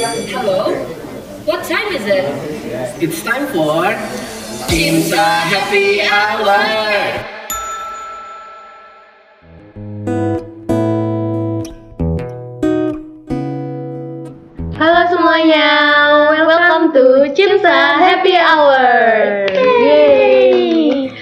Hello. What time is it? It's time for Cinta Happy Hour. Halo semuanya, welcome to Cinta Happy Hour. Yeay.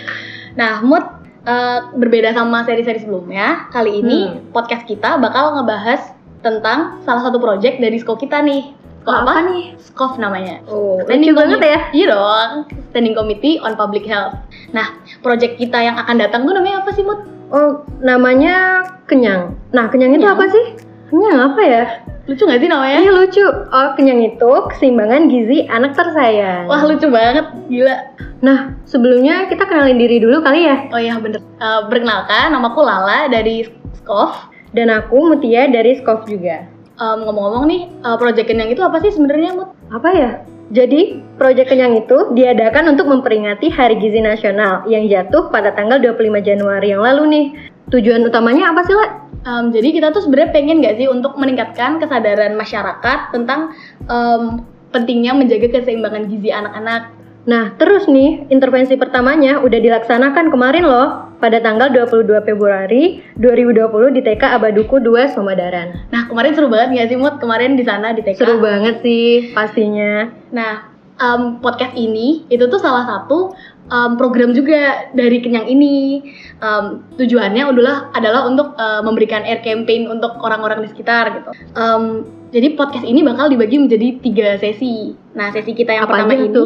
Nah, mood eh, berbeda sama seri-seri sebelumnya. Kali ini Hmm. podcast kita bakal ngebahas tentang salah satu project dari SKO kita nih. SKO Apa apa? nih? SKOF namanya. Oh, Standing lucu banget ya. Iya dong, Standing Committee on Public Health. Nah, project kita yang akan datang tuh namanya apa sih, Mut? Oh, namanya kenyang. Nah, kenyang itu Kenyang? apa sih? Kenyang apa ya? Lucu gak sih namanya? Iya lucu. Oh, kenyang itu keseimbangan gizi anak tersayang. Wah, lucu banget, gila. Nah, sebelumnya kita kenalin diri dulu kali ya. Oh iya bener. Eh, perkenalkan, namaku Lala dari SKOF. Dan aku Mutia dari Skof juga. Em, ngomong-ngomong nih, eh, project kenyang itu apa sih sebenarnya, Mut? Apa ya? Jadi, Proyek Kenyang itu diadakan untuk memperingati Hari Gizi Nasional yang jatuh pada tanggal 25 Januari yang lalu nih. Tujuan utamanya apa sih, La? Em, jadi kita tuh sebenarnya pengen gak sih untuk meningkatkan kesadaran masyarakat tentang em, pentingnya menjaga keseimbangan gizi anak-anak. Nah, terus nih, intervensi pertamanya udah dilaksanakan kemarin loh, pada tanggal 22 Februari 2020 di TK Abaduku 2 Somadaran. Nah kemarin seru banget gak sih Mut? Kemarin di sana di TK. Seru banget sih, pastinya. Nah em, podcast ini itu tuh salah satu em, program juga dari Kenyang ini. Em, tujuannya adalah adalah untuk eh, memberikan air campaign untuk orang-orang di sekitar gitu. Em, jadi podcast ini bakal dibagi menjadi tiga sesi. Nah sesi kita yang Apa pertama aja ini,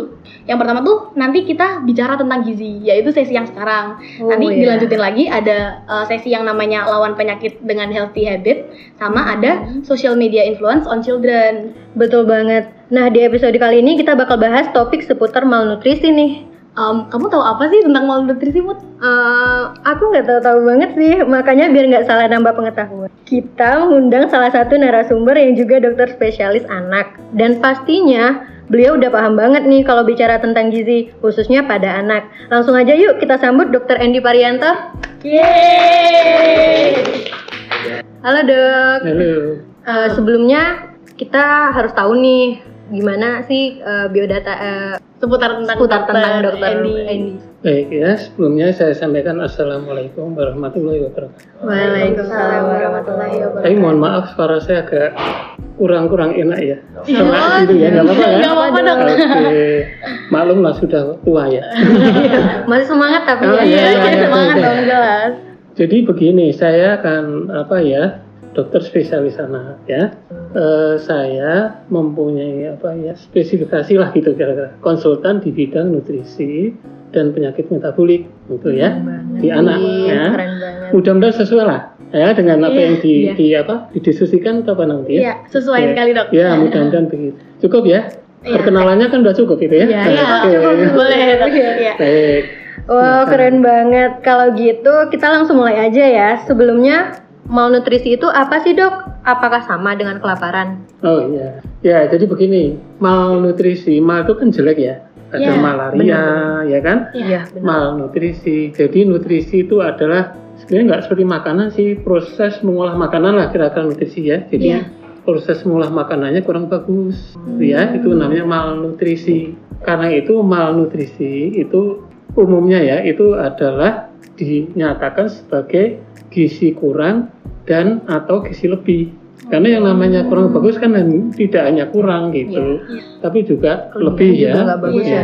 yang pertama tuh nanti kita bicara tentang gizi, yaitu sesi yang sekarang. Oh, nanti iya. dilanjutin lagi ada eh, sesi yang namanya lawan penyakit dengan healthy habit, sama ada social media influence on children. Betul banget. Nah, di episode kali ini kita bakal bahas topik seputar malnutrisi nih. Em, kamu tahu apa sih tentang malnutrisi, Mut? Eh, aku nggak tahu-tahu banget sih, makanya biar nggak salah nambah pengetahuan. Kita mengundang salah satu narasumber yang juga dokter spesialis anak. Dan pastinya beliau udah paham banget nih kalau bicara tentang gizi, khususnya pada anak. Langsung aja yuk kita sambut dokter Andy Parianto. Yeay! Halo dok. Halo. Eh, sebelumnya kita harus tahu nih gimana sih eh, biodata eh, Seputar tentang seputar tentang dokter Andy. Andy. Baik ya, sebelumnya saya sampaikan Assalamualaikum warahmatullahi wabarakatuh. Waalaikumsalam warahmatullahi wabarakatuh. Tapi mohon maaf suara saya agak kurang-kurang enak ya. Iya. Sama gitu ya, nggak apa-apa ya? Nggak apa-apa, Dok. Oke, maklum lah sudah tua ya. Masih semangat tapi Oh, ya. Iya, iya, iya, iya, semangat iya. dong jelas. Jadi begini, saya akan apa ya, dokter spesialis anak ya. Eh, saya mempunyai apa ya spesifikasi lah gitu kira-kira konsultan di bidang nutrisi dan penyakit metabolik gitu ya di anak ya. Keren banget. Mudah-mudahan sesuai lah ya dengan apa Iya, yang di, iya. di apa didiskusikan atau apa nanti ya. Iya, sesuai Ya. sekali dok. Ya, mudah-mudahan begitu. Cukup ya? Iya. Perkenalannya kan udah cukup gitu ya? Iya, Iya, Oke. cukup boleh. Iya. Baik. Wah keren banget. Kalau gitu kita langsung mulai aja ya. Sebelumnya malnutrisi itu apa sih dok? Apakah sama dengan kelaparan? Oh iya. Ya, jadi begini, malnutrisi, mal itu kan jelek ya. Ada Iya, malaria, ya kan? Iya. Malnutrisi. Jadi nutrisi itu adalah sebenarnya nggak seperti makanan sih, proses mengolah makanan lah kira-kira nutrisi ya. Jadi Iya. proses mengolah makanannya kurang bagus, ya. Itu namanya malnutrisi. Karena itu malnutrisi itu umumnya ya itu adalah dinyatakan sebagai gizi kurang dan atau gizi lebih. Karena yang namanya kurang bagus kan tidak hanya kurang gitu, tapi juga lebih ya. juga nggak bagus ya.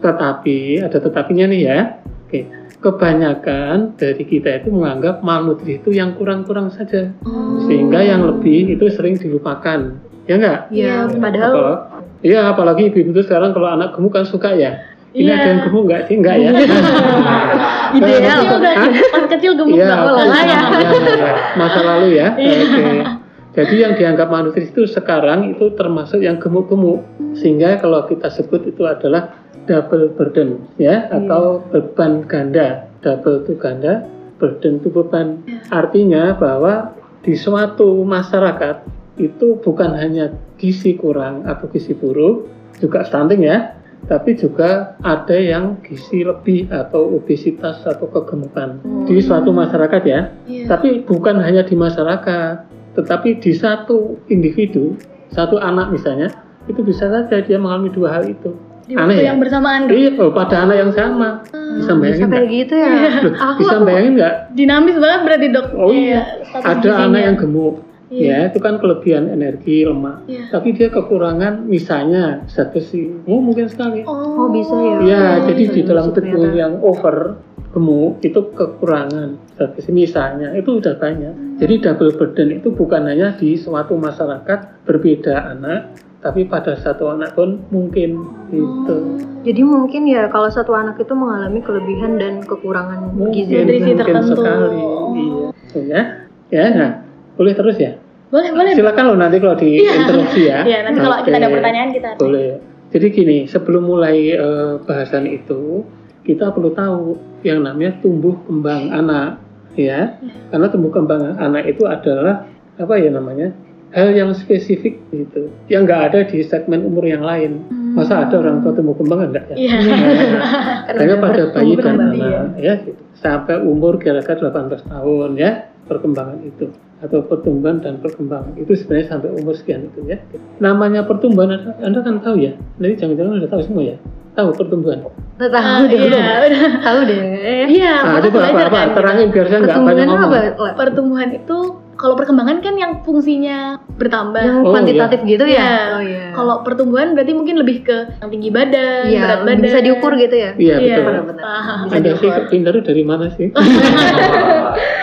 Tetapi ada tetapinya nih ya. Oke. Kebanyakan dari kita itu menganggap malnutrisi itu yang kurang-kurang saja. Sehingga yang lebih itu sering dilupakan. Ya enggak? Iya. Iya, Padahal iya apalagi ibu itu sekarang kalau anak gemuk kan suka ya. Ini Iya. ada yang gemuk enggak sih? Enggak ya? Ideal Hah? udah pas kecil gemuk Iya, nggak oke. boleh ya. Iya, iya. Masa lalu ya. Iya. Oke. Jadi yang dianggap malnutrisi itu sekarang itu termasuk yang gemuk-gemuk. Sehingga kalau kita sebut itu adalah double burden ya atau beban ganda. Double itu ganda, burden itu beban. Artinya bahwa di suatu masyarakat itu bukan hanya gizi kurang atau gizi buruk, juga stunting ya, tapi juga ada yang gizi lebih atau obesitas atau kegemukan di suatu masyarakat ya. Iya. Tapi bukan hanya di masyarakat, tetapi di satu individu satu anak misalnya itu bisa saja dia mengalami dua hal itu Di Aneh waktu ya? yang bersamaan kan? iya oh, pada anak yang sama bisa Bisa bayangin kayak nggak? gitu ya. Loh, Aku bisa bayangin nggak Dinamis banget berarti dok. Oh iya. status ada anak yang gemuk Iya. ya itu kan kelebihan energi lemak Iya. tapi dia kekurangan misalnya zat besi oh mungkin sekali Oh, bisa ya. ya Oh, jadi di dalam masuk tubuh yang over gemuk itu kekurangan zat besi misalnya itu udah banyak jadi double burden itu bukan hanya di suatu masyarakat berbeda anak tapi pada satu anak pun mungkin gitu Jadi mungkin ya kalau satu anak itu mengalami kelebihan dan kekurangan gizi. mungkin, mungkin tertentu. sekali iya ya ya nah boleh terus ya Boleh boleh. silakan loh nanti kalau di Iya. interupsi ya Iya nanti kalau kita ada pertanyaan kita. boleh jadi gini sebelum mulai eh, bahasan itu kita perlu tahu yang namanya tumbuh kembang anak ya karena tumbuh kembang anak itu adalah apa ya namanya hal yang spesifik gitu yang nggak ada di segmen umur yang lain masa ada orang tua tumbuh kembang enggak ya Iya. Kan Hanya udah pada bayi dan kembali ya. anak ya gitu. sampai umur kira-kira 18 tahun ya perkembangan itu atau pertumbuhan dan perkembangan itu sebenarnya sampai umur sekian itu ya namanya pertumbuhan anda, anda kan tahu ya jadi jangan-jangan udah tahu semua ya tahu pertumbuhan tahu Ah, deh. Iya. Tahu deh. Iya. nah, coba apa, apa kan. terangin biar saya nggak banyak Pertumbuhan itu ngomong apa? Pertumbuhan itu kalau perkembangan kan yang fungsinya bertambah. Yang Oh, kuantitatif gitu ya? Iya. Oh iya. Kalau pertumbuhan berarti mungkin lebih ke yang tinggi badan, Iya, berat badan. bisa diukur gitu ya? iya Iya. betul Benar-benar. Ah, Bisa anda sih pintarnya dari mana sih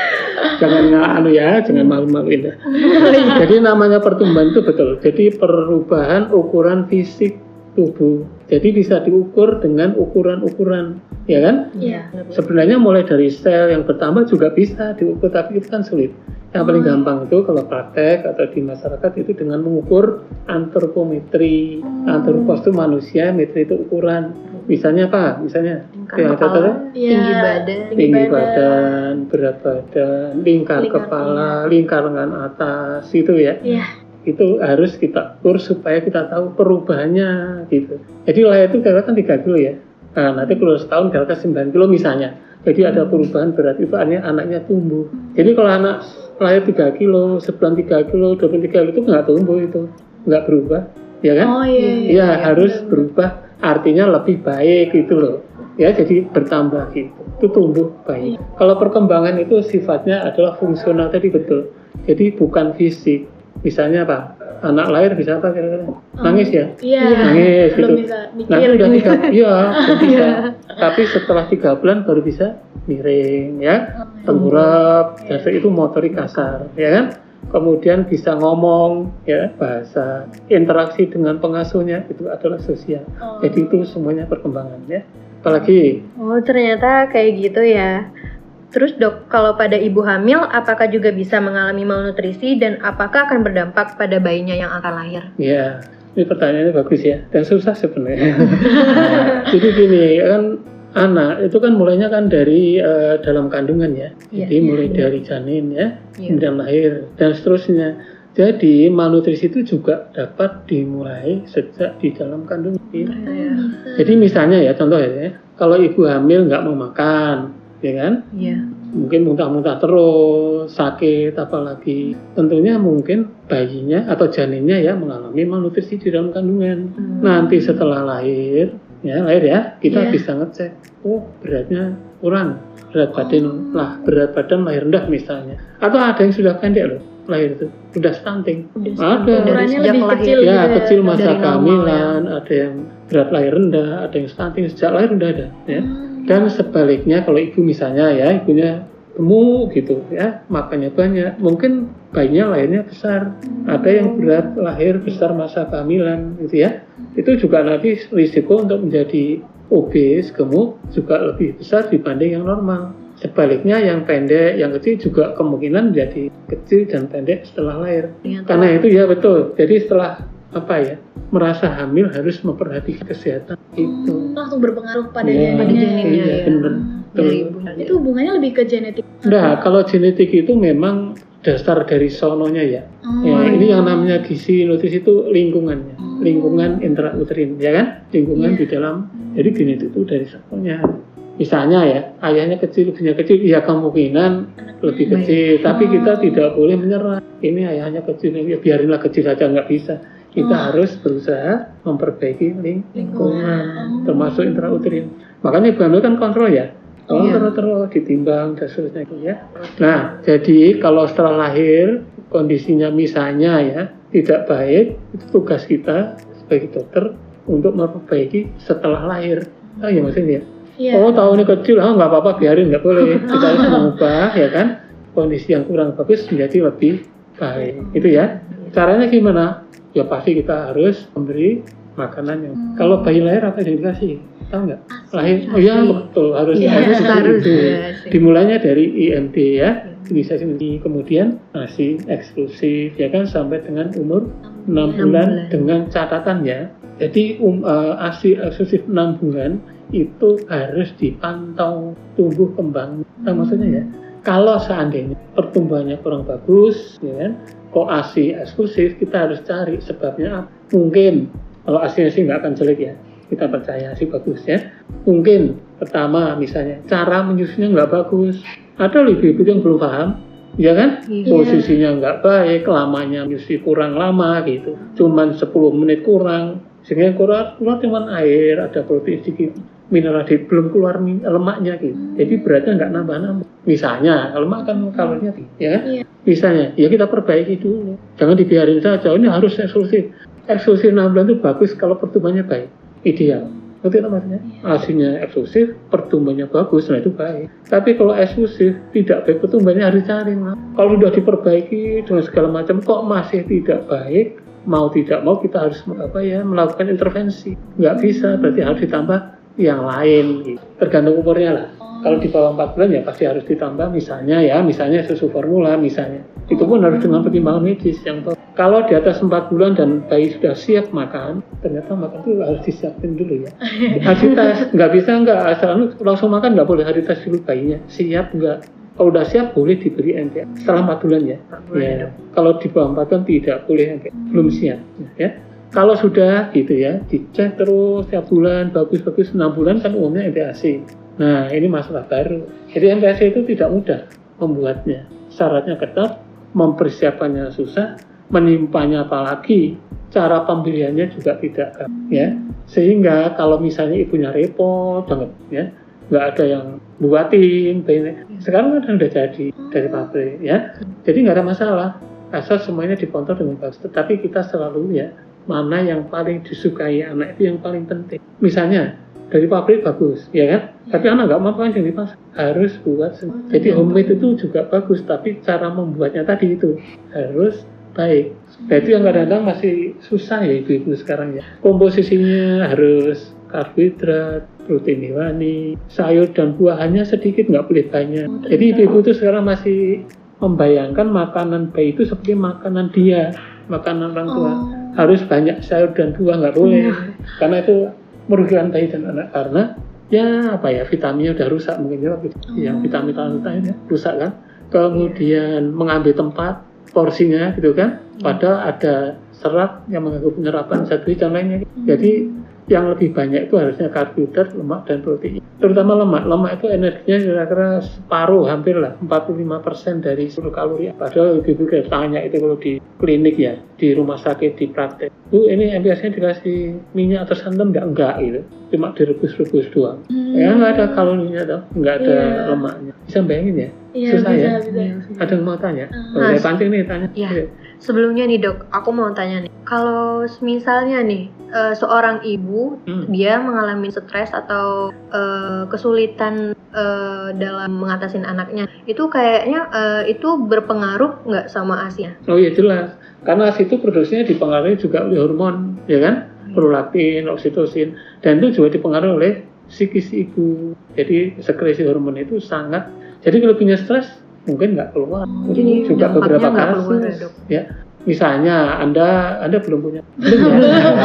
jangan nggak anu ya jangan malu-maluin ya jadi namanya pertumbuhan itu betul jadi perubahan ukuran fisik tubuh jadi bisa diukur dengan ukuran-ukuran ya kan Iya. Sebenarnya mulai dari sel yang bertambah juga bisa diukur, tapi itu kan sulit. Yang paling Hmm. gampang itu kalau praktek atau di masyarakat itu dengan mengukur antropometri. Hmm. Antropos itu manusia, metri itu ukuran. Misalnya apa? Misalnya Lingkar yang kepala, Iya. tinggi badan. tinggi badan, berat badan, lingkar Lingkar kepala, lingkar lengan atas, itu ya Iya. itu harus kita ukur supaya kita tahu perubahannya gitu. Jadi lahir itu kira-kira kan 3 kilo ya. Nah, nanti kalau setahun kira-kira 9 kilo misalnya. Jadi ada perubahan berat itu artinya anaknya tumbuh. Jadi kalau anak lahir 3 kilo, sebulan 3 kilo, 23 kilo itu nggak tumbuh itu. Nggak berubah. Ya kan? Oh iya. iya. Iya harus berubah artinya lebih baik gitu loh. Ya jadi bertambah gitu. Itu tumbuh baik. Kalau perkembangan itu sifatnya adalah fungsional tadi betul. Jadi bukan fisik. Misalnya apa? Anak lahir bisa apa kira-kira? Nangis ya? Iya. Nangis Belum gitu. mikir. udah tiga iya bisa. Tapi setelah tiga bulan baru bisa miring ya. Tengkurap. Dan itu motorik kasar ya kan kemudian bisa ngomong ya bahasa interaksi dengan pengasuhnya itu adalah sosial Oh. jadi itu semuanya perkembangan ya apalagi Oh ternyata kayak gitu ya. Terus dok, kalau pada ibu hamil, apakah juga bisa mengalami malnutrisi dan apakah akan berdampak pada bayinya yang akan lahir? ya ini pertanyaannya bagus ya dan susah sebenarnya jadi gini kan anak itu kan mulainya kan dari eh, dalam kandungan ya Iya, jadi iya, mulai iya. dari janin ya Iya. kemudian lahir dan seterusnya jadi malnutrisi itu juga dapat dimulai sejak di dalam kandungan Iya. jadi misalnya ya contoh ya kalau ibu hamil nggak mau makan ya kan Iya. mungkin muntah-muntah terus, sakit, apalagi tentunya mungkin bayinya atau janinnya ya mengalami malnutrisi di dalam kandungan. Hmm. Nanti setelah lahir, ya lahir ya, kita Iya. bisa ngecek, oh beratnya kurang, berat badan lah, berat badan lahir rendah misalnya, atau ada yang sudah pendek loh lahir itu, udah stunting, ada. Ukurannya lebih kecil Ya, gitu ya. kecil masa kehamilan, ada yang berat lahir rendah, ada yang stunting sejak lahir udah ada, ya. Hmm. Dan sebaliknya kalau ibu misalnya ya ibunya gemuk gitu ya makannya banyak. Mungkin bayinya lahirnya besar. Ada yang berat lahir besar masa kehamilan gitu ya. Itu juga nanti risiko untuk menjadi obes gemuk juga lebih besar dibanding yang normal. Sebaliknya yang pendek yang kecil juga kemungkinan menjadi kecil dan pendek setelah lahir. Ternyata. karena itu ya betul. Jadi setelah apa ya merasa hamil harus memperhatikan kesehatan itu langsung berpengaruh pada Iya, janinnya. janinnya, iya, ya. bener. Dari ibu. Itu hubungannya lebih ke genetik. Nah, kalau genetik itu memang dasar dari sononya ya. Oh, ya, iya. ini yang namanya gizi nutrisi itu lingkungannya, lingkungan intrauterin, ya kan? Lingkungan Iya. di dalam. Jadi genetik itu dari sononya. Misalnya ya, ayahnya kecil, ibunya kecil, ya kemungkinan lebih Baik. kecil. Tapi Oh. kita tidak boleh menyerah. Ini ayahnya kecil, ya biarinlah kecil saja nggak bisa. Kita Oh. harus berusaha memperbaiki ling- lingkungan, Oh. termasuk intrauterin. Makanya ibu hamil kan kontrol ya, Oh, Iya. terus ditimbang dan seterusnya gitu ya. Nah, jadi kalau setelah lahir kondisinya misalnya ya tidak baik, itu tugas kita sebagai dokter untuk memperbaiki setelah lahir. Ah, ya maksudnya. Iya. Oh, tahun ini kecil, ah nggak apa-apa, biarin nggak boleh. Kita harus mengubah, ya kan? Kondisi yang kurang bagus menjadi lebih baik. Itu ya. Caranya gimana? Ya pasti kita harus memberi makanan yang. Kalau bayi lahir apa yang dikasih? Tahu nggak? Lahir, oh iya betul harus Iya, harus harus, itu. iya sih. Dimulainya dari IMD ya, bisa sini kemudian nasi eksklusif ya kan sampai dengan umur 6 Enam bulan bulan. dengan catatannya. Jadi um, eh, ASI eksklusif 6 bulan itu harus dipantau tumbuh kembang. Nah, maksudnya ya, kalau seandainya pertumbuhannya kurang bagus, ya kan, kok ASI eksklusif kita harus cari sebabnya apa? Mungkin kalau ASInya sih nggak akan jelek ya, kita percaya sih bagus ya. Mungkin pertama misalnya cara menyusunya nggak bagus. Ada loh ibu-ibu yang belum paham, ya kan? Iya. Posisinya nggak baik, lamanya menyusui kurang lama gitu. Cuman 10 menit kurang, sehingga keluar keluar cuman air, ada protein sedikit, mineral di belum keluar min- lemaknya gitu. Jadi beratnya nggak nambah-nambah. Misalnya, lemak kan kalorinya tinggi, ya kan? Iya. Misalnya, ya kita perbaiki dulu. Jangan dibiarin saja. Ini harus eksklusif. Eksklusif 6 bulan itu bagus kalau pertumbuhannya baik. Ideal. Ngerti nggak maksudnya? Hasilnya eksklusif, pertumbuhannya bagus, nah itu baik. Tapi kalau eksklusif, tidak baik pertumbuhannya harus cari. Mak. Kalau sudah diperbaiki dengan segala macam, kok masih tidak baik, mau tidak mau kita harus apa ya melakukan intervensi. Nggak bisa, berarti harus ditambah yang lain. Gitu. Tergantung umurnya lah. Kalau di bawah 4 bulan ya pasti harus ditambah misalnya ya, misalnya susu formula misalnya. Itu pun harus dengan pertimbangan medis yang tahu. Kalau di atas 4 bulan dan bayi sudah siap makan, ternyata makan itu harus disiapin dulu ya. Harus tes, nggak bisa nggak asal langsung makan nggak boleh harus tes dulu bayinya. Siap nggak? Kalau udah siap boleh diberi MPA setelah 4 bulan ya. ya. Kalau di bawah 4 bulan tidak boleh MPA, belum siap ya. Kalau sudah gitu ya, dicek terus tiap bulan, bagus-bagus 6 bulan kan umumnya MPAC. Nah, ini masalah baru. Jadi MPAC itu tidak mudah membuatnya. Syaratnya ketat, mempersiapkannya susah, menyimpannya apalagi, cara pembeliannya juga tidak gampang, ya. Sehingga kalau misalnya ibunya repot banget ya, nggak ada yang buatin, sekarang kan udah jadi dari pabrik ya. Jadi nggak ada masalah, asal semuanya dikontrol dengan bagus. Tetapi kita selalu ya, mana yang paling disukai anak itu yang paling penting. Misalnya dari pabrik bagus, ya kan? Tapi anak nggak mau kan yang dipasang harus buat sendiri. Jadi homemade itu juga bagus, tapi cara membuatnya tadi itu harus baik. Nah itu yang kadang-kadang masih susah ya ibu-ibu sekarang ya. Komposisinya harus karbohidrat, protein hewani, sayur dan buah hanya sedikit nggak boleh banyak. Jadi ibu-ibu itu sekarang masih membayangkan makanan bayi itu seperti makanan dia, makanan orang tua. Harus banyak sayur dan buah nggak boleh, karena itu merugikan bayi dan anak karena ya apa ya vitaminnya udah rusak mungkin ya yang vitamin vitamin ya rusak kan. Kemudian mengambil tempat porsinya gitu kan. Padahal ada serat yang mengganggu penyerapan zat dan lainnya jadi yang lebih banyak itu harusnya karbohidrat, lemak dan protein. Terutama lemak. Lemak itu energinya kira-kira separuh hampir lah 45% dari seluruh kalori. Padahal kayak tanya itu kalau di klinik ya, di rumah sakit, di praktek. Bu ini MPS-nya dikasih minyak atau santan enggak? Enggak gitu. Cuma direbus-rebus doang. Ya nggak ada kalorinya dong, nggak ada Iya. lemaknya. Bisa bayangin ya? Iya, Susah bisa, ya? bisa. Ada yang mau tanya? Oh, Mas. saya pancing nih tanya. Iya. Sebelumnya nih dok, aku mau tanya nih, kalau misalnya nih eh, seorang ibu Hmm. dia mengalami stres atau eh, kesulitan eh, dalam mengatasin anaknya, itu kayaknya eh, itu berpengaruh nggak sama asinya? Oh iya jelas. Karena ASI itu produksinya dipengaruhi juga oleh hormon, ya kan? Prolaktin, oksitosin, dan itu juga dipengaruhi oleh psikis ibu. Jadi sekresi hormon itu sangat. Jadi kalau punya stres mungkin nggak keluar. Oh, Itu jadi juga beberapa kasus. keluar ya? Ya, misalnya Anda Anda belum punya. Belum ya?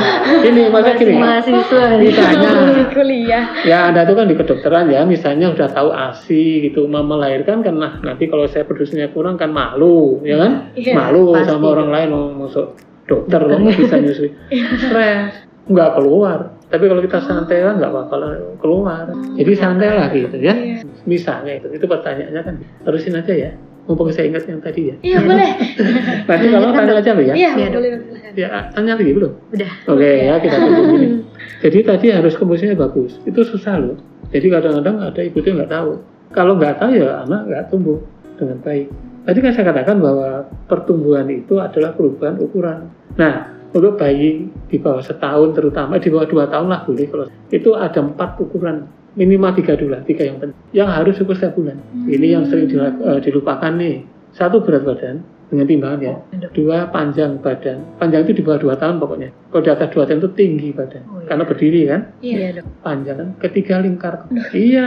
Ini masa gini. mahasiswa nih. Misalnya kuliah. Ya, Anda itu kan di kedokteran ya, misalnya udah tahu ASI gitu, mau melahirkan kan nah, nanti kalau saya produksinya kurang kan malu, ya kan? Iya, malu pasti. sama orang lain mau masuk dokter loh bisa nyusui. Stres, nggak keluar. Tapi kalau kita santai lah nggak bakal keluar. Jadi santai lah gitu ya. Misalnya itu, itu pertanyaannya kan terusin aja ya. mumpung saya ingat yang tadi ya. Iya boleh. Nanti kalau tanya aja loh ya. Iya Iya, boleh. Ya, tanya lagi belum? Udah. Oke ya kita tunggu ini. Jadi tadi harus komposisinya bagus. Itu susah loh. Jadi kadang-kadang ada ibu yang nggak tahu. Kalau nggak tahu ya anak nggak tumbuh dengan baik. Tadi kan saya katakan bahwa pertumbuhan itu adalah perubahan ukuran. Nah, untuk bayi di bawah setahun terutama di bawah dua tahun lah boleh kalau itu ada empat ukuran minimal tiga dulu lah tiga yang penting. Yang harus ukur setiap bulan. Ini yang sering eh, dilupakan nih. Satu berat badan dengan timbangan ya. Dua panjang badan. Panjang itu di bawah dua tahun pokoknya. Kalau di atas dua tahun itu tinggi badan. Oh, iya. karena berdiri kan? Iya. dok. panjang kan? Ketiga lingkar kepala iya.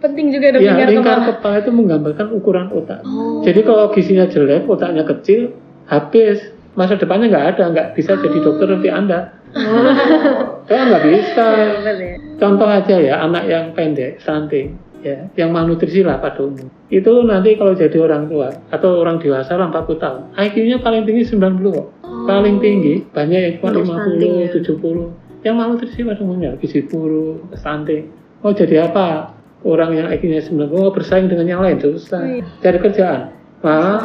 Penting juga dok iya lingkar lingkar kepala. kepala itu menggambarkan ukuran otak. Oh. jadi kalau gizinya jelek otaknya kecil habis. Masa depannya nggak ada nggak bisa jadi dokter nanti anda Saya nggak bisa. Bener ya. Contoh aja ya, anak yang pendek, stunting, ya, yang malnutrisi lah pada umum. Itu nanti kalau jadi orang tua atau orang dewasa lah 40 tahun, IQ-nya paling tinggi 90 kok. Paling tinggi, banyak yang cuma Untuk stunting 50, ya. 70. Yang malnutrisi pada umumnya, gizi buruk, stunting. Mau jadi apa? Orang yang IQ-nya 90, mau bersaing dengan yang lain, susah. Cari kerjaan. Nah,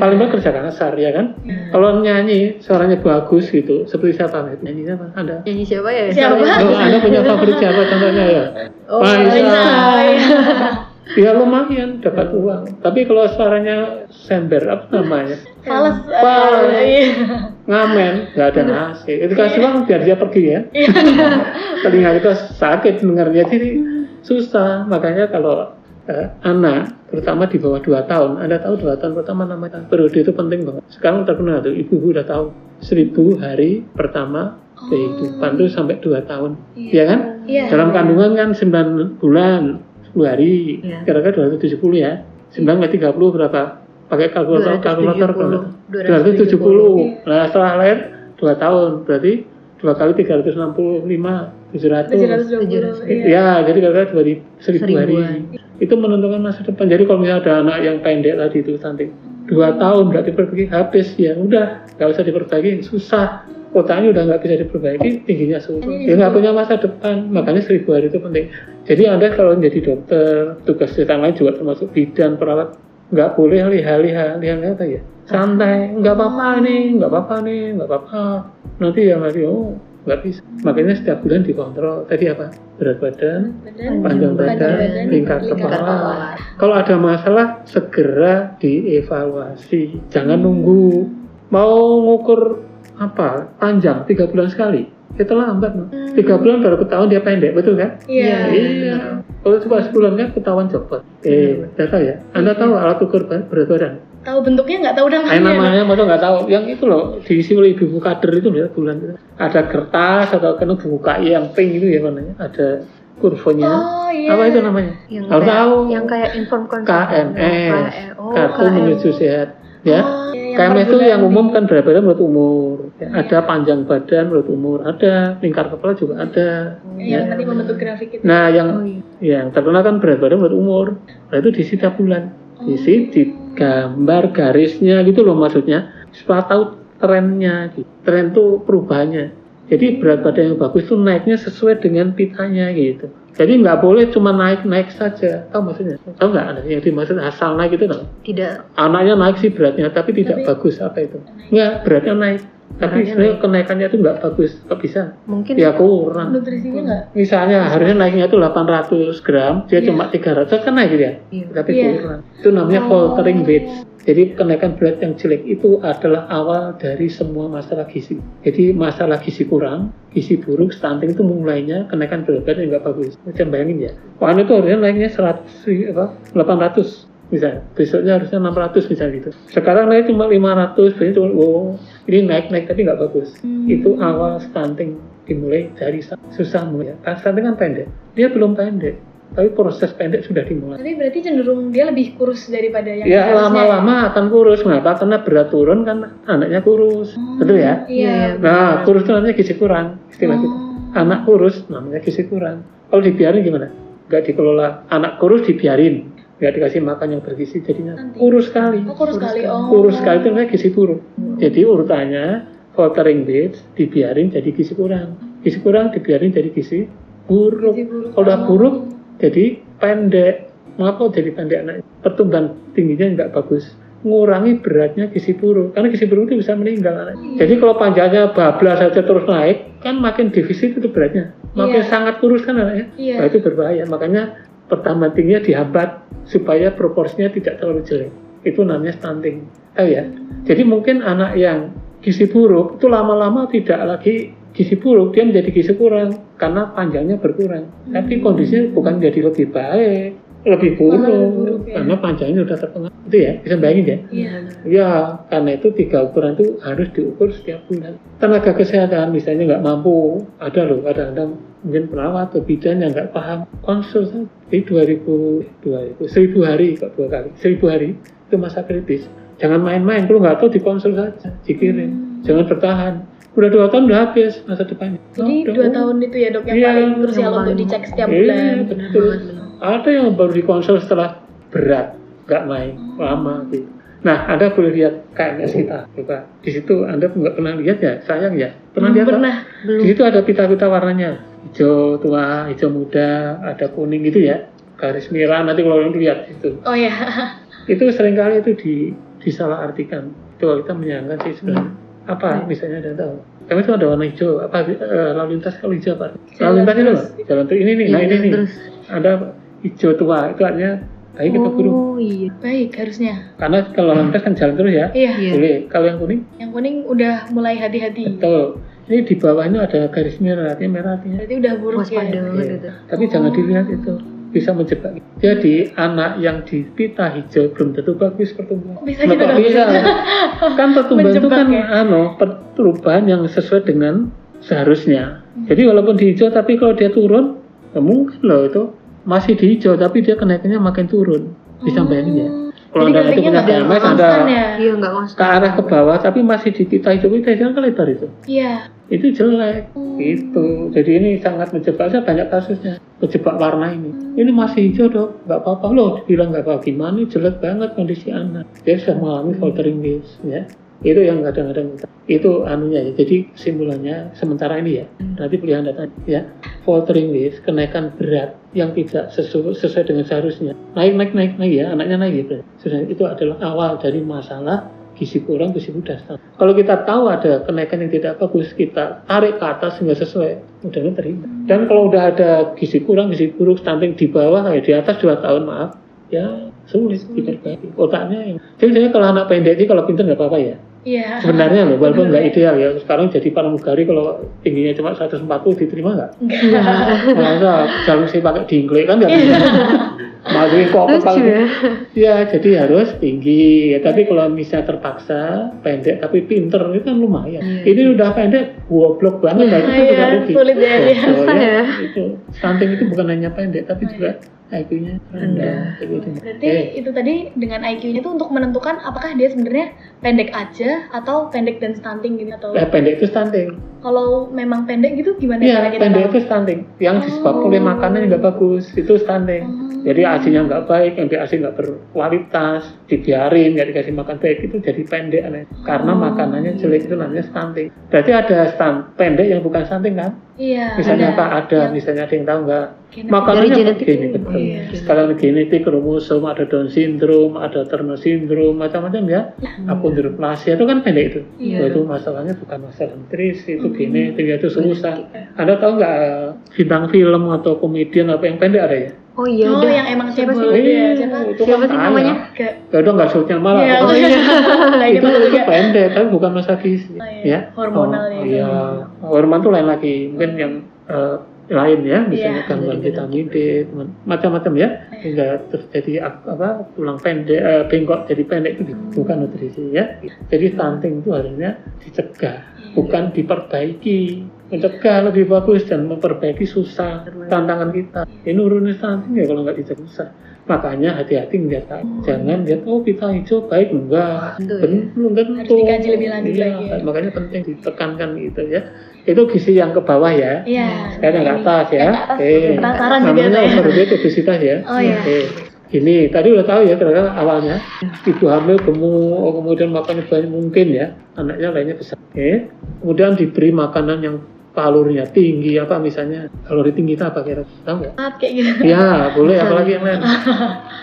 paling baik kerja kasar ya kan? Kalau nyanyi suaranya bagus gitu seperti siapa Met? nyanyi apa ada? Nyanyi siapa ya? Siapa? Oh, anda punya favorit siapa contohnya ya? Oh. Raisa. ya lumayan dapat uang. Tapi kalau suaranya sember apa namanya? Eh, iya. ngamen nggak ada nasi. Itu kasih uang biar dia pergi ya. Iya. telinga kita sakit dengarnya jadi susah. Makanya kalau eh, anak terutama di bawah 2 tahun. Anda tahu 2 tahun pertama namanya periode itu penting banget. Sekarang terkenal tuh ibu-ibu udah tahu. Seribu hari pertama kehidupan itu sampai 2 tahun. Ya kan? Iya. dalam kandungan kan 9 bulan 10 hari. Iya. kira-kira 270 ya. 9 kali 30 berapa? Pakai kalkulator 270. kalkulator berapa? 270. 270 nah setelah lahir 2 tahun. Berarti 2 kali 365 700 720. Iya. Ya, jadi kira-kira dua ribu, seribu hari. Seribuan. Itu menentukan masa depan. Jadi kalau misalnya ada anak yang pendek tadi itu stunting, dua tahun nggak diperbaiki, habis ya udah nggak usah diperbaiki, susah. Otaknya udah nggak bisa diperbaiki, tingginya susah. Ya nggak punya masa depan. Makanya seribu hari itu penting. Jadi anda kalau menjadi dokter, tugas lain juga termasuk bidan, perawat, nggak boleh liha-liha, liha-liha apa ya? Santai, nggak apa-apa nih, nggak apa-apa nih, nggak apa-apa. Nanti yang nanti oh nggak bisa. Makanya setiap bulan dikontrol. Tadi apa? Berat badan, Badan. panjang badan, badan, lingkar lingkar kepala. kepala. Kalau ada masalah segera dievaluasi. Jangan nunggu mau ngukur apa panjang tiga bulan sekali. Kita lambat, no. tiga bulan baru ketahuan dia pendek, betul kan? Iya. Iya. Kalau cuma sebulan kan ketahuan copot. Eh, data ya. Anda tahu alat ukur berat badan? Tahu bentuknya nggak tahu namanya. Eh, namanya mau nggak tahu. Yang itu loh diisi oleh ibu kader itu ya bulan itu. Ada kertas atau kena buku KI yang pink itu ya namanya. Ada kurvanya. Oh iya. Apa itu namanya? Yang kayak, tahu. yang kayak inform. KMS. Oh, Kartu KM. menuju sehat. Ya. Oh, iya, KMS itu yang umum kan berat badan menurut umur. Ya, Ada panjang badan menurut umur. Ada lingkar kepala juga ada. Yang nanti membentuk grafik itu. Nah, yang Oh, iya. yang terkenal kan berat badan menurut umur. Nah, itu diisi tiap bulan. Diisi di gambar garisnya gitu loh maksudnya. Supaya tahu trennya. Gitu. Tren itu perubahannya. Jadi berat badan yang bagus itu naiknya sesuai dengan pitanya gitu. Jadi nggak boleh cuma naik-naik saja. Tahu maksudnya? Tahu nggak ada yang dimaksud asal naik itu tahu? Tidak Anaknya naik sih beratnya, tapi tidak Tapi- bagus apa itu? Nggak, beratnya naik. Tapi sebenarnya kenaikannya itu nggak bagus. Kok bisa? mungkin Ya kurang. Nutrisinya nggak? Misalnya harusnya naiknya itu 800 gram, dia Iya. cuma 300 kan naik gitu ya. Iya. Tapi Iya. kurang. Itu namanya Oh. faltering weight. Jadi kenaikan berat yang jelek itu adalah awal dari semua masalah gizi. Jadi masalah gizi kurang, gizi buruk, stunting itu mulainya kenaikan berat badan yang nggak bagus. Bisa bayangin ya. Wah itu harusnya naiknya 100, ri- apa, 800 misalnya. Besoknya harusnya 600 misalnya gitu. Sekarang naik cuma 500, berarti cuma, oh ini naik-naik tapi nggak bagus. Hmm. Itu awal stunting dimulai dari sa- susah mulai. Stunting kan pendek. Dia belum pendek, tapi proses pendek sudah dimulai. Tapi berarti cenderung dia lebih kurus daripada yang Ya harusnya lama-lama akan kurus. Kenapa? Karena berat turun kan anaknya kurus. Betul ya? Iya. Nah, kurus itu namanya gizi kurang. Istilah kita. Oh. Anak kurus namanya gizi kurang. Kalau dibiarin gimana? Gak dikelola. Anak kurus dibiarin. Gak dikasih makan yang bergizi. Jadinya Nanti. kurus sekali. Oh, kurus sekali. Oh. Kurus sekali itu namanya gizi buruk. Jadi urutannya faltering weight dibiarin jadi gizi kurang. Gizi kurang dibiarin jadi gizi buruk. Gizi buruk. Kalau udah Oh. buruk jadi pendek. Mengapa jadi pendek anak? Pertumbuhan tingginya nggak bagus. Mengurangi beratnya gizi buruk. Karena gizi buruk itu bisa meninggal anak. Jadi kalau panjangnya bablas saja terus naik, kan makin defisit itu beratnya. Makin Iya. sangat kurus kan anaknya. Iya. Nah, itu berbahaya. Makanya pertambahan tingginya dihambat supaya proporsinya tidak terlalu jelek. Itu namanya stunting. Tahu ya? Jadi mungkin anak yang gizi buruk itu lama-lama tidak lagi gizi buruk, dia menjadi gizi kurang karena panjangnya berkurang. Tapi kondisinya bukan jadi lebih baik, lebih buruk, lebih buruk, ya. karena panjangnya sudah terpengaruh. Itu ya, bisa bayangin ya? Iya. Ya, karena itu tiga ukuran itu harus diukur setiap bulan. Tenaga kesehatan misalnya nggak mampu, ada loh, kadang-kadang mungkin perawat atau bidan yang nggak paham, konsul saja. Di 2000, 2000, 1000 hari kok dua kali, 1000 hari itu masa kritis. Jangan main-main, kalau nggak tahu dikonsul saja, dikirim. Jangan bertahan. Udah dua tahun udah habis masa depannya. Jadi Udah, dua oh. tahun itu ya dok yang Iya, paling krusial yang untuk dicek setiap Iya, bulan. betul. Ada yang baru dikonsul setelah berat, nggak naik, lama gitu. Nah, Anda boleh lihat KMS kita, coba. Di situ Anda nggak pernah lihat ya, sayang ya. Pernah Belum lihat? kan? pernah. Di situ ada pita-pita warnanya, hijau tua, hijau muda, ada kuning gitu ya. Garis merah nanti kalau orang lihat itu. Oh ya. Itu sering kali itu di disalahartikan. Coba kita menyangka sih sebenarnya. Apa misalnya Anda tahu? Kami itu ada warna hijau, apa eh, lalu lintas kalau hijau apa? Lalu Jalan lintas itu jalan terus ini nih, nah Iya, ini nih. terus. Ada hijau tua, itu artinya ayo kita guru. Oh iya. Baik harusnya. Karena kalau lalu lintas kan jalan terus ya, Iya. Iya. boleh. Kalau yang kuning, Yang kuning udah mulai hati-hati. betul. Ini di bawahnya ada garis merah, artinya merah artinya. Berarti udah buruk Waspada ya. banget Iya. itu. Tapi jangan dilihat itu, bisa menjebak. Jadi anak yang di pita hijau belum tentu bagus pertumbuhan. Bisa gitu, bisa? kan pertumbuhan itu kan ya? anu, perubahan yang sesuai dengan seharusnya. Hmm. Jadi walaupun di hijau tapi kalau dia turun, ya mungkin loh itu masih di hijau tapi dia kenaikannya makin turun. Bisa bayangin ya. Kalau. Jadi anda grafiknya punya anda konstan ya. Iya ke arah ke bawah tapi masih di pita hijau, pita hijau kan lebar itu. Iya. Itu jelek. Gitu. Jadi ini sangat menjebak. Saya banyak kasusnya. Menjebak warna ini. Ini masih hijau dok. Nggak apa-apa loh. Dibilang nggak apa-apa. Gimana? Jelek banget kondisi anak. Dia sudah mengalami faltering base. Ya. Itu yang kadang-kadang itu anunya ya. Jadi kesimpulannya sementara ini ya. Nanti pilihan data ya. Faltering base, kenaikan berat yang tidak sesu- sesuai dengan seharusnya. Naik, naik, naik, naik ya. Anaknya naik gitu. Sudah itu adalah awal dari masalah gizi kurang, gizi mudah. Kalau kita tahu ada kenaikan yang tidak bagus, kita tarik ke atas sehingga sesuai, mudah-mudahan terima. Dan kalau udah ada gizi kurang, gizi buruk, stunting di bawah, ya di atas 2 tahun, maaf, ya sulit diperbaiki. Otaknya yang... Jadi saya kalau anak pendek ini kalau pintar nggak apa-apa ya. Iya. Sebenarnya loh, walaupun nggak ideal ya. Sekarang jadi pramugari kalau tingginya cuma 140 diterima nggak? Enggak. Masa jalur sih pakai dingklek kan nggak bisa. Masukin kok paling ya. Ya, jadi harus tinggi. Ya, tapi kalau misalnya terpaksa pendek tapi pinter itu kan lumayan. Iya. Ini udah pendek, goblok banget. Nah, itu kan Iya, juga rugi. sulit ya, iya. Betul, Susah ya. Itu stunting itu bukan hanya pendek, tapi juga IQ-nya rendah. Begitu. Berarti Eh, itu tadi dengan IQ-nya itu untuk menentukan apakah dia sebenarnya pendek aja atau pendek dan stunting gitu atau eh, pendek itu stunting. kalau memang pendek gitu gimana Iya, cara kita pendek tahu? itu stunting. Yang disebabkan oleh Oh. makanan yang nggak bagus itu stunting. Hmm. Jadi asinya nggak baik, yang asi nggak berkualitas, dibiarin, nggak dikasih makan baik itu jadi pendek aneh. Karena Oh. makanannya jelek itu namanya stunting. Berarti ada stunt pendek yang bukan stunting kan? Iya. Misalnya apa? Ada, Yang misalnya ada yang tahu nggak? Makanannya begini, betul. Iya. Sekalian genetik, kromosom, ada Down syndrome, ada Turner syndrome, macam-macam ya. Achondroplasia itu kan pendek itu. Iya. Itu masalahnya bukan masalah nutrisi, itu Hmm. genetik, itu susah. Anda tahu nggak eh, bintang film atau komedian apa yang pendek ada ya? Oh iya Oh, udah. yang emang Siapa cebol sih? dia, Iya, siapa? itu Siapa kan sih namanya? Ke Ya udah nggak sebutnya malah. Iya, pokoknya oh iya. Nah, itu, itu pendek, tapi bukan masa gizi. Oh, iya. ya. Hormonal oh, ya. Iya, hormon tuh lain lagi. Mungkin yang eh, lain ya, misalnya Iya. gangguan vitamin D, macam-macam ya, hingga terjadi ak- apa tulang pendek, eh, bengkok jadi pendek itu bukan nutrisi ya. Jadi stunting itu harusnya dicegah, bukan diperbaiki. Mencegah lebih bagus dan memperbaiki susah tantangan kita. Ini nurunin stunting ya kalau nggak dicegah susah. Makanya hati-hati ngeliat jangan lihat oh pita hijau baik enggak ya. Belum tentu Harus dikaji lebih lanjut Iya, lagi ya. makanya penting ditekankan gitu ya itu gizi yang ke bawah ya Iya. sekarang yang ke atas ya. Oke. Penasaran juga saya. overweight obesitas ya Oh, iya. Oke. Ini tadi udah tahu ya kira-kira awalnya ibu hamil gemuk, oh, kemudian makannya banyak mungkin ya, anaknya lainnya besar. Oke. Kemudian diberi makanan yang kalorinya tinggi apa misalnya kalori tinggi itu apa kira tahu nggak? Kayak gitu. Ya boleh apalagi yang lain.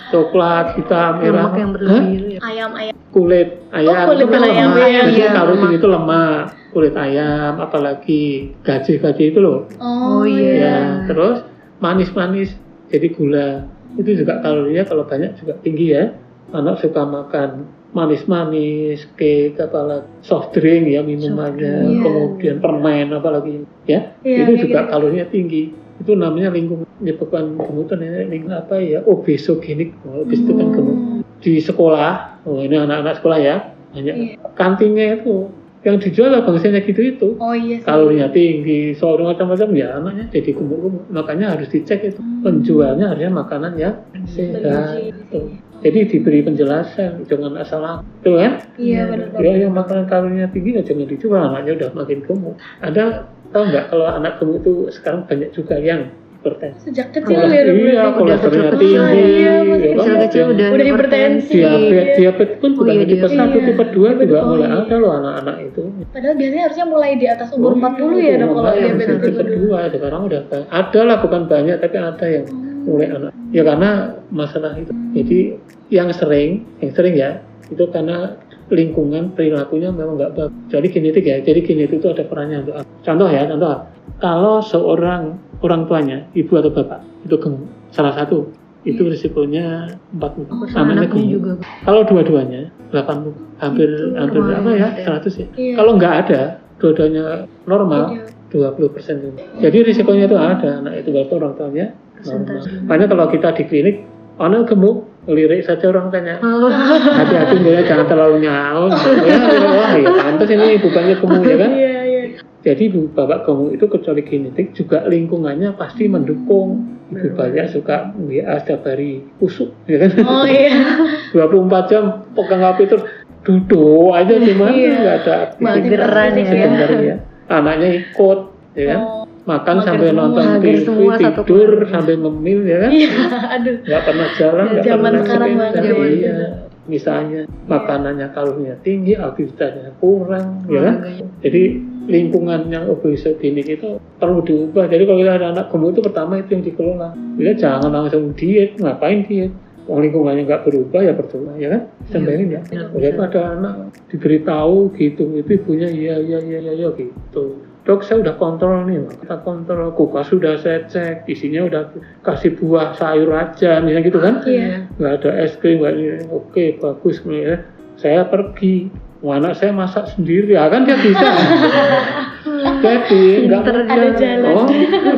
Coklat, hitam, merah, lemak yang berlebih itu ya. Ayam-ayam. kulit ayam kulit itu ayam, iya, Jadi iya, kalori tinggi itu lemak kulit ayam apalagi gaji-gaji itu loh. Oh, Oh, iya. ya terus manis-manis jadi gula. Itu juga kalorinya kalau banyak juga tinggi ya. Anak suka makan manis-manis cake apalagi soft drink ya minumannya drink. kemudian permen apalagi ya. Iya, itu juga gitu. kalorinya tinggi. Itu namanya lingkungan menyebabkan kemudian ini lingkungan apa ya? Obesogenik oh, obes itu kan gemuk di sekolah oh ini anak-anak sekolah ya banyak. Iya. kantinnya itu yang dijual lah bangsanya gitu itu Oh iya sih. kalorinya tinggi, soal macam-macam ya anaknya jadi gemuk-gemuk. Makanya harus dicek itu penjualnya harusnya makanan yang sehat. Tuh. Jadi diberi penjelasan, jangan asal itu kan? Iya benar. Ya yang makanan kalorinya tinggi ya jangan dijual, anaknya udah makin gemuk. Ada tahu nggak kalau anak gemuk itu sekarang banyak juga yang hipertensi. Sejak kecil Koles- ya udah iya, kolesterolnya kecil-kecil. tinggi, Iya, ya kan? Yang udah Udah hipertensi. diabetes, diabetes pun Oh bukan iya, tipe satu, tipe dua juga Oh, mulai iya. ada loh anak-anak itu. Padahal biasanya harusnya mulai di atas umur Oh, 40 iya, ya dok kalau yang diabetes tipe tipe 2. kedua sekarang udah ada lah bukan banyak tapi ada yang mulai anak ya karena masalah itu jadi yang sering yang sering ya itu karena lingkungan perilakunya memang nggak bagus. Jadi genetik ya jadi genetik itu ada perannya untuk contoh ya contoh. Kalau seorang orang tuanya ibu atau bapak itu gemuk salah satu itu risikonya 40 Sama namanya anaknya gemuk juga. kalau dua-duanya 80 hampir Itu hampir lumayan apa ya ya. 100 ya. Iya. kalau nggak ada dua-duanya normal Iya. 20 persen jadi risikonya itu ada anak itu berarti orang tuanya normal. Makanya kalau kita di klinik anak gemuk lirik saja orang tanya. Oh, hati-hati dia jangan terlalu nyaut. Ya wah ya pantas ini bukannya gemuk ya kan? Iya iya. jadi bapak gemuk itu kecuali genetik juga lingkungannya pasti mendukung. Ibu banyak suka WA setiap hari kusuk ya kan? Oh iya. 24 jam pegang HP terus duduk aja gimana? Iya. nggak ada ya. sebentar ya. Anaknya ikut ya kan? Oh. Makan sampai semua. nonton TV semua satu tidur keluarga. sampai ngemil ya kan Iya, aduh. nggak pernah jalan nggak Zaman pernah sekarang sepeda, banget ya. iya. misalnya makanannya kalorinya tinggi aktivitasnya kurang ya kan jadi lingkungan yang obesogenik itu perlu diubah. Jadi kalau kita ada anak gemuk itu pertama itu yang dikelola. Ya jangan langsung diet, ngapain diet? Kalau lingkungannya nggak berubah ya percuma, ya kan? Sampai ya. benar, Kalau itu ada anak diberitahu gitu, itu ibunya iya iya iya iya iya gitu. Dok saya udah kontrol nih, kita kontrol kulkas sudah saya cek, isinya udah kasih buah sayur aja, misalnya gitu kan? Iya. nggak ada es krim nggak ini oke bagus ya saya pergi anak saya masak sendiri ya kan dia bisa jadi nggak. Ada jalan. oh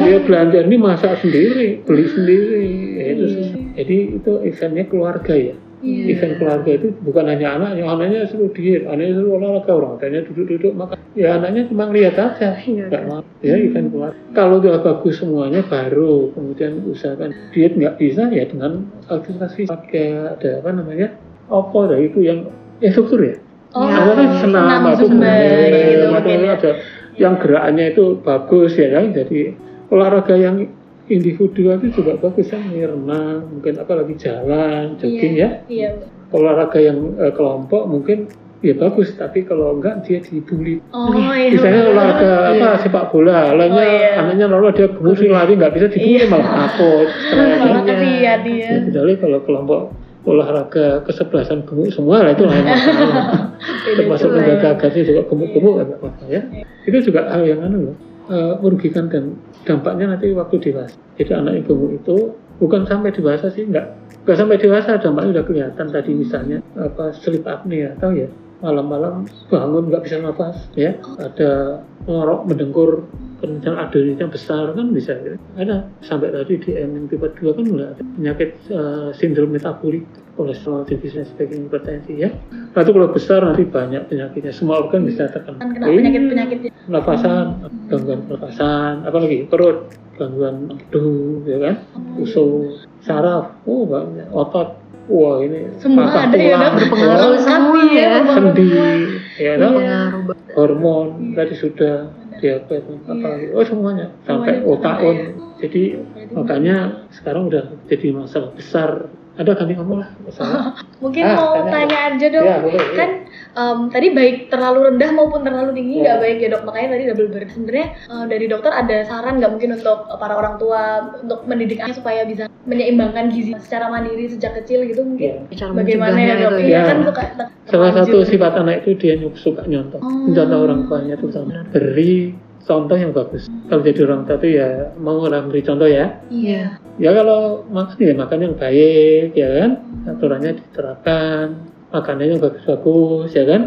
dia belanja ini masak sendiri beli sendiri Ya, itu sih. jadi itu eventnya keluarga ya Iya. event keluarga itu bukan hanya anaknya anaknya suruh diet anaknya suruh olahraga orang tuanya duduk-duduk makan. Ya anaknya cuma lihat aja. Iya, nggak mau. Ya event keluarga. Kalau udah bagus semuanya baru kemudian usahakan diet nggak bisa ya dengan aktivitas fisik. Kayak ada apa namanya? Apa ada itu yang instruktur ya? Oh, ada kan senam senam atau zumba gitu mungkin ya. ada yang gerakannya itu bagus ya kan? Jadi olahraga yang individual itu juga bagus kan renang mungkin apalagi jalan jogging ya Iya. olahraga yang eh, kelompok mungkin ya bagus tapi kalau enggak dia dibully Oh iya. misalnya olahraga apa sepak bola lainnya Oh, iya. anaknya lalu dia gemuk sih lari nggak bisa dibully malah takut Malah ya. dia. Kecuali kalau kelompok olahraga kesebelasan gemuk semua lah itu lain masalah termasuk menjaga ya. juga gemuk-gemuk ya apa ya itu juga hal yang anu loh eh, merugikan dan dampaknya nanti waktu dewasa. Jadi anak yang gemuk itu bukan sampai dewasa sih enggak enggak sampai dewasa dampaknya udah kelihatan tadi misalnya apa sleep apnea tahu ya? Malam-malam bangun nggak bisa nafas ya. Ada ngorok mendengkur kemudian adrenalnya besar kan bisa. Ada sampai tadi di M yang tipe 2 kan udah ada penyakit eh, sindrom metabolik kolesterol tinggi dan sebagainya hipertensi ya. Nah itu kalau besar nanti banyak penyakitnya. Semua organ bisa terkena Kan kena penyakit-penyakit. nafasan gangguan pernafasan apalagi perut gangguan empedu ya kan? Usus saraf oh banyak. Otot wah ini Semua patah ada ya, tulang, Dok? Berpengaruh. Wah, semua Iya, ya. sendi ya banget. hormon tadi sudah diabetes apalagi oh semuanya. Sampai otak on ya. jadi makanya sekarang udah jadi masalah besar ada nih kamu lah Mungkin Ah, mau tanya. tanya aja dong. Ya, boleh, iya. Kan em, tadi baik terlalu rendah maupun terlalu tinggi Ya. nggak baik ya dok makanya tadi double burden sebenarnya eh, dari dokter ada saran nggak mungkin untuk para orang tua untuk mendidik anak supaya bisa menyeimbangkan gizi secara mandiri sejak kecil gitu mungkin Ya. Cara bagaimana ya dok iya ya. kan suka Salah satu sifat anak itu dia nyuk- suka nyontoh. Oh. Mencontoh orang tuanya itu sama. Beri contoh yang bagus. Kalau jadi orang tua itu ya mau orang beri contoh ya. iya Ya kalau makan ya makan yang baik ya kan. Aturannya diterapkan. Makanannya bagus-bagus ya kan.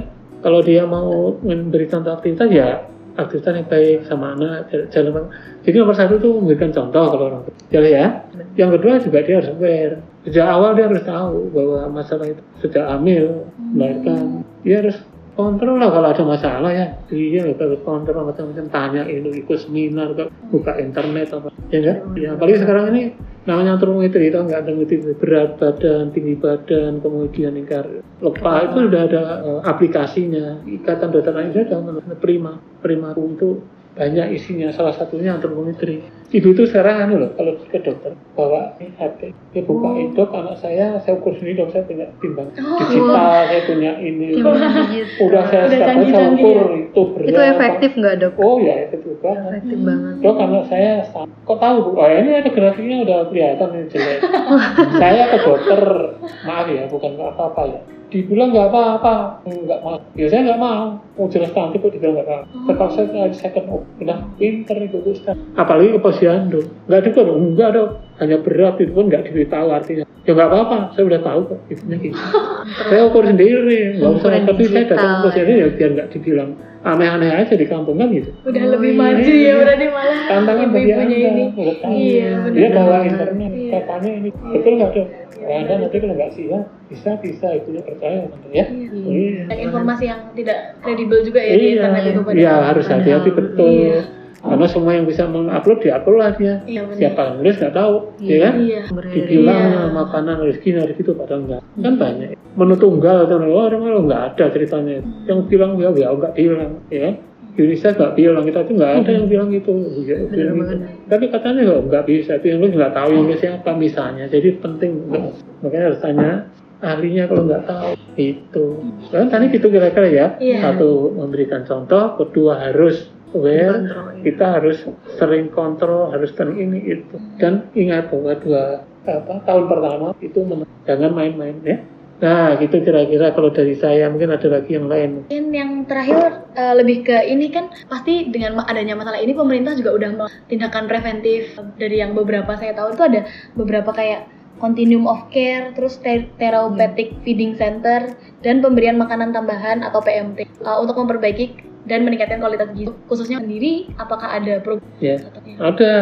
Kalau dia mau memberi contoh aktivitas ya aktivitas yang baik sama anak jalan jadi nomor satu itu memberikan contoh kalau orang tua ya yang kedua juga dia harus aware sejak awal dia harus tahu bahwa masalah itu sejak hamil melahirkan dia harus kontrol lah kalau ada masalah ya. Dia harus kontrol macam-macam tanya itu ikut seminar ke- buka internet apa. Ya enggak? Ya apalagi sekarang ini namanya antrometri itu nggak ada metri berat badan tinggi badan kemudian lingkar lepah itu sudah ada eh, aplikasinya. Ikatan dokter Indonesia sudah prima prima itu banyak isinya salah satunya antrometri ibu itu sekarang anu loh kalau ke dokter bawa ini HP dia buka Oh. dok anak saya saya ukur sendiri dok saya punya timbang Oh. digital saya punya ini udah saya Udah setiap saya canggih-canggih ukur ya. itu berat Itu efektif nggak dok? oh ya efektif banget Efektif banget. Dok, kalau saya kok tahu bu? Oh ini ada grafiknya udah kelihatan ini jelek. saya ke dokter, maaf ya, bukan apa-apa ya. Dibilang nggak apa-apa, nggak mau. Ya saya nggak mau. Mau jelas nanti kok dibilang nggak apa-apa. Terpaksa saya second op. Udah pinter itu Ustaz. Apalagi ke posyandu. Nggak dikur, enggak dok. Hanya berat itu pun nggak diberitahu artinya. Ya nggak apa-apa, saya udah tahu kok. Ibunya gitu. saya ukur sendiri, nggak usah. Tapi saya datang ke posyandu ya biar nggak dibilang aneh-aneh aja di kampung kan gitu. udah Oh, lebih iya. maju ya berarti malah tantangan bagi anda ini. tahu iya dia bawa internet Iya. saya tanya ini betul nggak dok ya anda nanti kalau nggak siap bisa bisa ibunya percaya Tante, ya. Iya. Banyak informasi yang tidak kredibel juga ya di iya. internet itu iya harus hati-hati betul. Iya. Karena semua yang bisa mengupload diupload lah dia. Iya benar. Siapa yang nulis nggak tahu ya kan? iya. Dibilang Iya. makanan rezeki dari situ padahal enggak. Kan banyak. Menu tunggal atau oh, orang orang nggak ada ceritanya. Yang bilang ya ya nggak bilang ya Indonesia nggak bilang kita tuh nggak ada yang bilang itu ya, bilang itu. tapi katanya kok nggak bisa itu yang lu nggak tahu yang siapa misalnya. Jadi penting makanya harus tanya ahlinya kalau nggak tahu. Itu. Kan tadi gitu kira-kira ya. Iya. satu memberikan contoh. Kedua harus aware Kontrol, kita harus sering kontrol harus sering ini itu. Dan ingat bahwa dua apa tahun pertama itu jangan main-main ya. Nah gitu kira-kira kalau dari saya mungkin ada lagi yang lain. Mungkin yang terakhir eh, lebih ke ini kan pasti dengan adanya masalah ini pemerintah juga udah melakukan tindakan preventif dari yang beberapa saya tahu itu ada beberapa kayak continuum of care terus te- therapeutic feeding center dan pemberian makanan tambahan atau PMT eh, untuk memperbaiki dan meningkatkan kualitas gizi khususnya sendiri apakah ada program ya ada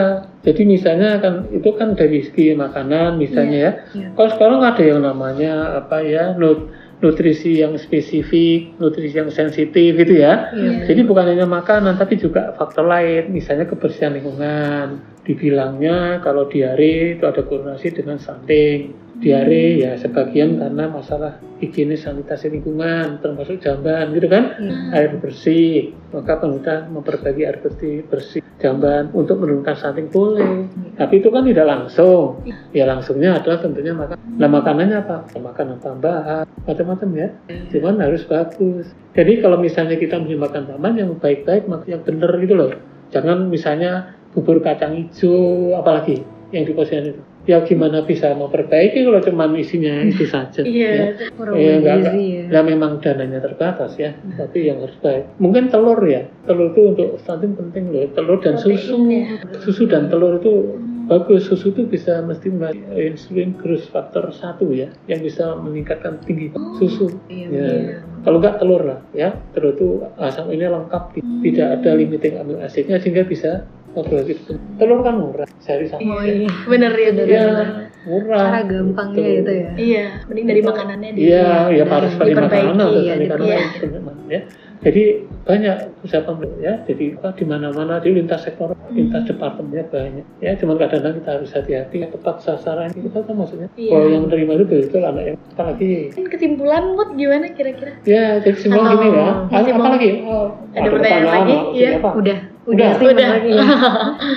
jadi misalnya kan itu kan dari segi makanan misalnya ya Iya. kalau sekarang ada yang namanya apa ya nut- nutrisi yang spesifik nutrisi yang sensitif gitu ya Iya. Jadi bukan hanya makanan, tapi juga faktor lain, misalnya kebersihan lingkungan. Dibilangnya kalau diare itu ada korelasi dengan stunting. Diare ya sebagian karena masalah higienis sanitasi lingkungan, termasuk jamban gitu kan. Iya. Air bersih, maka pemerintah memperbaiki air bersih, bersih jamban untuk menurunkan stunting boleh. Tapi itu kan tidak langsung. Ya langsungnya adalah tentunya makan. Nah makanannya apa? Makanan tambahan, macam-macam ya. Cuman harus bagus. Jadi kalau misalnya kita menyumbangkan taman yang baik-baik, yang benar gitu loh. Jangan misalnya bubur kacang hijau, apalagi yang di posyandu itu. Ya gimana bisa memperbaiki kalau cuman isinya itu saja. iya ya. Kurang Ya, ya. Nah, memang dananya terbatas ya, tapi yang harus baik. Mungkin telur ya, telur itu untuk stunting penting loh. Telur dan susu, Protein ya. susu dan telur itu bagus. Susu itu bisa mesti insulin growth factor satu ya, yang bisa meningkatkan tinggi susu. Iya, Ya. iya. Kalau enggak telur lah ya, telur itu asam ini lengkap, tidak ada limiting amino acidnya sehingga bisa apalagi itu. Telur kan murah, sehari sama. Oh iya. bener ya bener, Iya, bener. murah. Cara gampangnya itu ya. iya mending dari makanannya di Iya, ya harus dari diperbaiki, makanan atau ya, dari diperbaiki. makanan ya. Jadi banyak usaha pemerintah ya. Jadi apa di mana-mana di lintas sektor, lintas departemennya banyak. Ya, cuman kadang-kadang kita harus hati-hati tepat sasaran kita kan maksudnya. Iya. Kalau yang menerima itu betul anak yang apalagi Kan kesimpulan Mut gimana kira-kira? ya jadi simpulan Atau gini ya. masih Apa mau- lagi? Oh, Ada pertanyaan lagi? Iya. Udah, Udah. udah, sih Udah. Ya.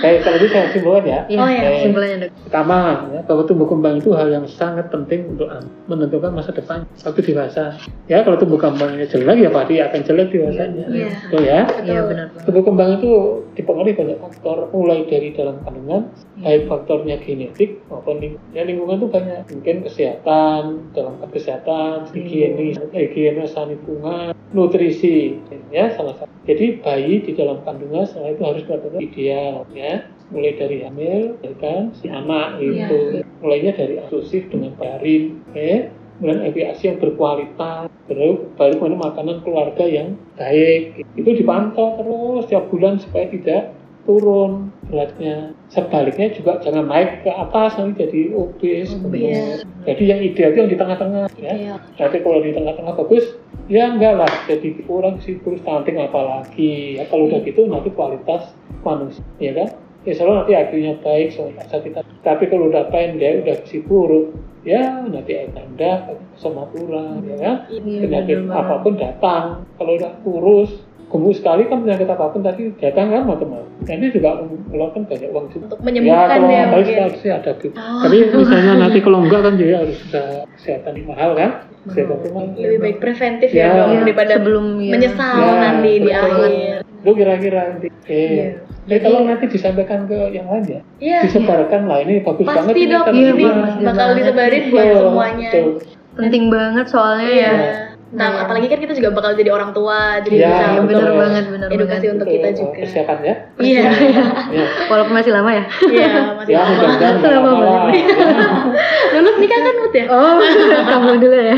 Baik, kalau itu saya simpulkan ya. Oh, iya. kesimpulannya dok. Pertama, ya, bahwa tumbuh kembang itu hal yang sangat penting untuk anak, menentukan masa depan waktu dewasa. Ya, kalau tumbuh kembangnya jelek ya pasti akan jelek dewasanya. Iya. Betul ya. Iya benar. Tumbuh kembang itu dipengaruhi banyak faktor, mulai dari dalam kandungan, baik faktornya genetik maupun lingkungan. Ya, lingkungan itu banyak, mungkin kesehatan, dalam kesehatan, higienis, higienis lingkungan, nutrisi, ya salah satu. Jadi bayi di dalam kandungan setelah itu harus benar-benar ideal, ya. Mulai dari hamil, ya kan, si anak itu, mulainya dari eksklusif dengan barin, ya, kemudian aviasi yang berkualitas, baru baru kemudian makanan keluarga yang baik, itu dipantau terus setiap bulan supaya tidak turun beratnya. Sebaliknya juga jangan naik ke atas nanti jadi obes. Obes. Jadi yang ideal itu yang di tengah-tengah ya. Iya. Tapi kalau di tengah-tengah bagus, ya enggak lah. Jadi kurang sih terus stunting apalagi. Ya kalau udah gitu nanti kualitas manusia, ya kan? Ya selalu nanti IQ-nya baik, soalnya kita. Tapi kalau udah pendek, udah buruk, ya nanti tanda, sama kurang, ya kan? Iya, penyakit apa pun datang. Kalau udah kurus, gemuk sekali kan penyakit apa pun tadi datang kan macam-macam. Nah, ini juga mengeluarkan banyak uang juga. Untuk Ya menyembuhkan kalau ya, harus ada gitu. Oh. Tapi misalnya nanti kalau enggak kan juga harus sudah kesehatan yang mahal kan? Kesehatan itu mahal. Lebih baik preventif Ya. ya, dong daripada sebelum ya. menyesal Ya, nanti di akhir. Lu kira-kira nanti. Eh, Iya. Jadi kalau nanti disampaikan ke yang lain ya, Iya. disebarkan lah ini bagus banget Pasti ini dok, karena Iya, ini pasti bakal banget. disebarin buat Betul, semuanya. betul. Penting banget soalnya Iya. ya. Nah, Iya. apalagi kan kita juga bakal jadi orang tua, jadi Ya, bisa Iya, bener banget, bener edukasi banget. untuk Betul, kita oh, juga. Persiapan ya. Iya, ya. Walaupun masih lama ya. iya masih Ya, lama. nggak Lama lah. Lulus nikah kan Mut ya? Oh, kamu dulu ya.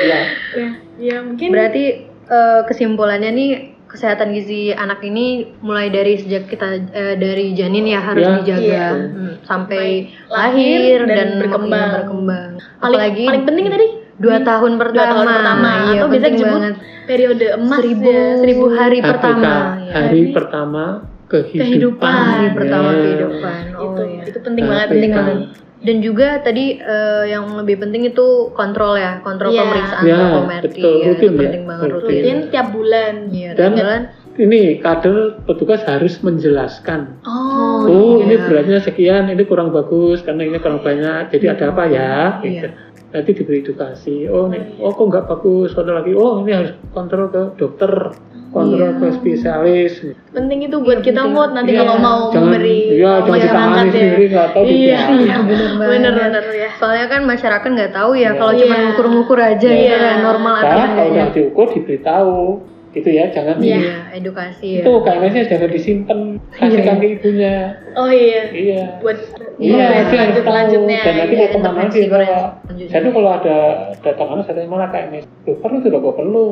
Ya. Iya, iya mungkin. Berarti eh, kesimpulannya nih kesehatan gizi anak ini mulai dari sejak kita eh, dari janin ya harus Ya. dijaga Iya. Hmm, sampai Lahir lahir dan dan, berkembang. iya, berkembang. paling Apalagi paling penting tadi dua tahun dua pertama. tahun pertama Iya, atau bisa disebut periode emas seribu, ya, seribu hari HPK, pertama. ya. hari pertama kehidupan. Kehidupan. Hari pertama Ya. kehidupan. Oh, itu iya. itu penting HPK. banget penting banget. Dan juga tadi eh, yang lebih penting itu kontrol ya, kontrol Iya. pemeriksaan Ya, tropometri betul, ya, rutin itu ya, penting banget rutin. rutin. rutin tiap bulan Iya, Dan- jalan. Ini kader petugas harus menjelaskan. oh, Oh, iya. ini beratnya sekian, ini kurang bagus karena ini kurang banyak. Jadi ada apa ya? Gitu. Iya. Nanti diberi edukasi. Oh, ini, oh kok nggak bagus? Ada lagi. Oh, ini harus kontrol ke dokter, kontrol Iya. ke spesialis. penting itu buat kita penting. mood nanti Iya, kalau mau jangan, memberi Iya, jangan masyarakat ditangani ya. sendiri nggak tahu Iya. Iya, bener banget. bener bener ya Soalnya kan masyarakat nggak tahu ya Iya. kalau Iya. cuma ngukur-ngukur aja Iya. gitu kan normal atau Nah, kalau udah enggaknya. diukur diberitahu. Gitu ya, jangan di- Iya, edukasi ya. itu KMS-nya jangan disimpan, kasihkan ke ibunya. oh iya Iya. buat Iya, itu yang lanjut tahu. lanjutnya Dan nanti Iya, mau ke mana intervensi sih kalau berlanjut. saya tuh kalau ada datang anak saya tanya mana KMS Loh, perlu tidak kok perlu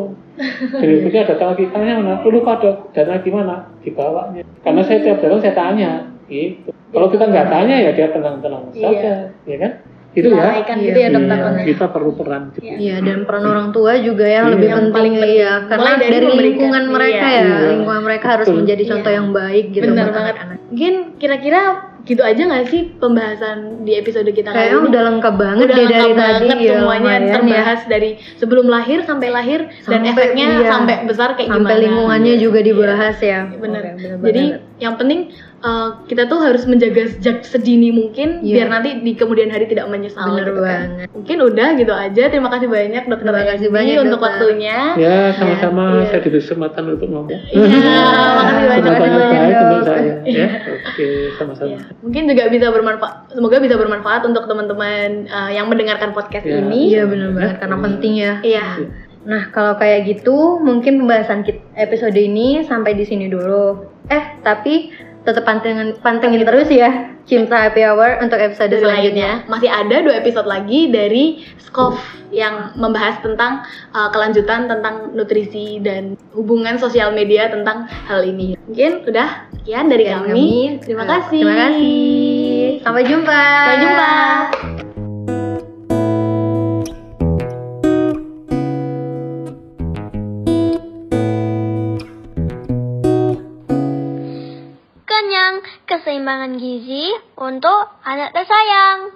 berikutnya datang lagi tanya mana perlu pada dana gimana dibawanya karena saya tiap datang saya tanya gitu kalau kita nggak tanya ya dia tenang-tenang Iya. saja ya kan itu ya Iya, gitu ya dok Iya, takutnya kita perlu peran Iya. Iya, dan peran orang tua juga ya Iya. lebih Yang penting ya karena dari dari, memberikan. lingkungan mereka Iya. ya, Iya. lingkungan mereka harus Betul. menjadi contoh Iya. yang baik gitu buat banget anak-anak. mungkin kira-kira gitu aja nggak sih pembahasan di episode kita kali Kayaknya ini udah lengkap banget udah deh dari lengkap tadi banget ya, semuanya lumayan ya. terbahas dari sebelum lahir sampai lahir dan Sampai- efeknya iya. sampai besar kayak sampai gimana lingkungannya juga dibahas ya. bener Oke, bener jadi banget. yang penting uh, kita tuh harus menjaga sejak sedini mungkin Iya. biar nanti di kemudian hari tidak menyesal Bener gitu kan. banget. mungkin udah gitu aja terima kasih banyak dokter Terima kasih banyak, untuk Dokter. waktunya ya sama-sama Iya. saya diberi kesempatan untuk ngomong Iya, makasih banyak. kesempatan Makasih baik banyak, untuk saya Iya. ya oke sama-sama Iya. Mungkin juga bisa bermanfaat. Semoga bisa bermanfaat untuk teman-teman uh, yang mendengarkan podcast Iya. ini. Iya bener banget karena penting ya. Iya. Nah, kalau kayak gitu, mungkin pembahasan kita episode ini sampai di sini dulu. Eh, tapi tetap pantengin, pantengin terus ya Cinta Happy Hour untuk episode Dari selanjutnya. lainnya masih ada dua episode lagi dari Skov yang membahas tentang uh, kelanjutan tentang nutrisi dan hubungan sosial media tentang hal ini. Mungkin udah sekian dari Dan kami. Terima kasih. Terima kasih. Sampai jumpa. Sampai jumpa. Keseimbangan gizi untuk anak tersayang.